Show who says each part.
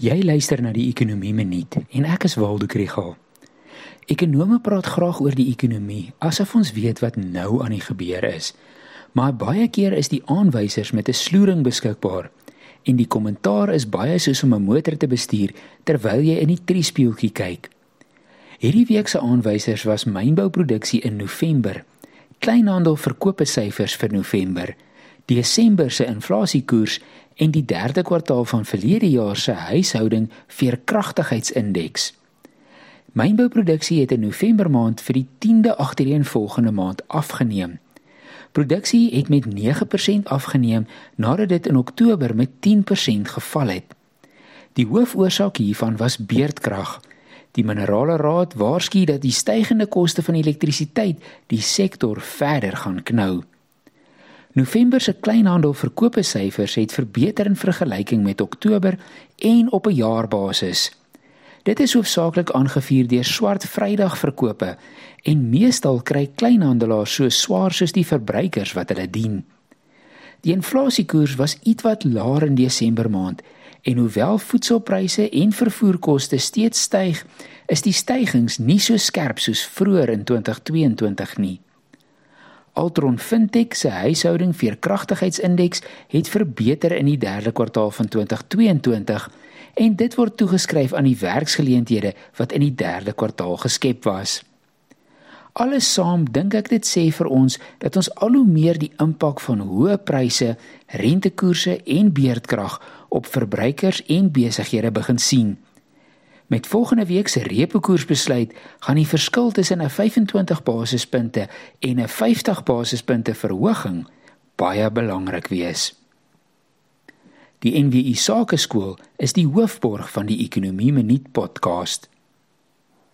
Speaker 1: Jy luister na die Ekonomie Minuut en ek is Waldo Krügel. Ekonome praat graag oor die ekonomie asof ons weet wat nou aan die gebeur is. Maar baie keer is die aanwysers met 'n sloering beskikbaar en die kommentaar is baie soos om 'n motor te bestuur terwyl jy in die triespieeltjie kyk. Hierdie week se aanwysers was mynbouproduksie in November, kleinhandel verkope syfers vir November, Desember se inflasiekoers en die derde kwartaal van verlede jaar se huishouding veerkragtigheidsindeks. Mynbouproduksie het in November maand vir die 10de agtereenvolgende maand afgeneem. Produksie het met 9% afgeneem nadat dit in Oktober met 10% geval het. Die hoofoorsaak hiervan was beerdkrag. Die Minerale Raad waarsku dat die stygende koste van elektrisiteit die sektor verder gaan knou. November se kleinhandelverkope syfers het verbeter in vergelyking met Oktober en op 'n jaarbasis. Dit is hoofsaaklik aangevuur deur swart Vrydag verkope en meestal kry kleinhandelaars so swaar soos die verbruikers wat hulle dien. Die inflasiekoers was ietwat laer in Desember maand en hoewel voedselpryse en vervoerkoste steeds styg, is die stygings nie so skerp soos vroeër in 2022 nie. Altron Fintech se huishouding veerkragtigheidsindeks het verbeter in die derde kwartaal van 2022 en dit word toegeskryf aan die werksgeleenthede wat in die derde kwartaal geskep was. Alles saam dink ek dit sê vir ons dat ons al hoe meer die impak van hoë pryse, rentekoerse en beerdkrag op verbruikers en besighede begin sien. Met volgende week se repo koersbesluit gaan die verskil tussen 'n 25 basispunte en 'n 50 basispunte verhoging baie belangrik wees. Die NWI Sakeskool is die hoofborg van die Ekonomie Minuut podcast.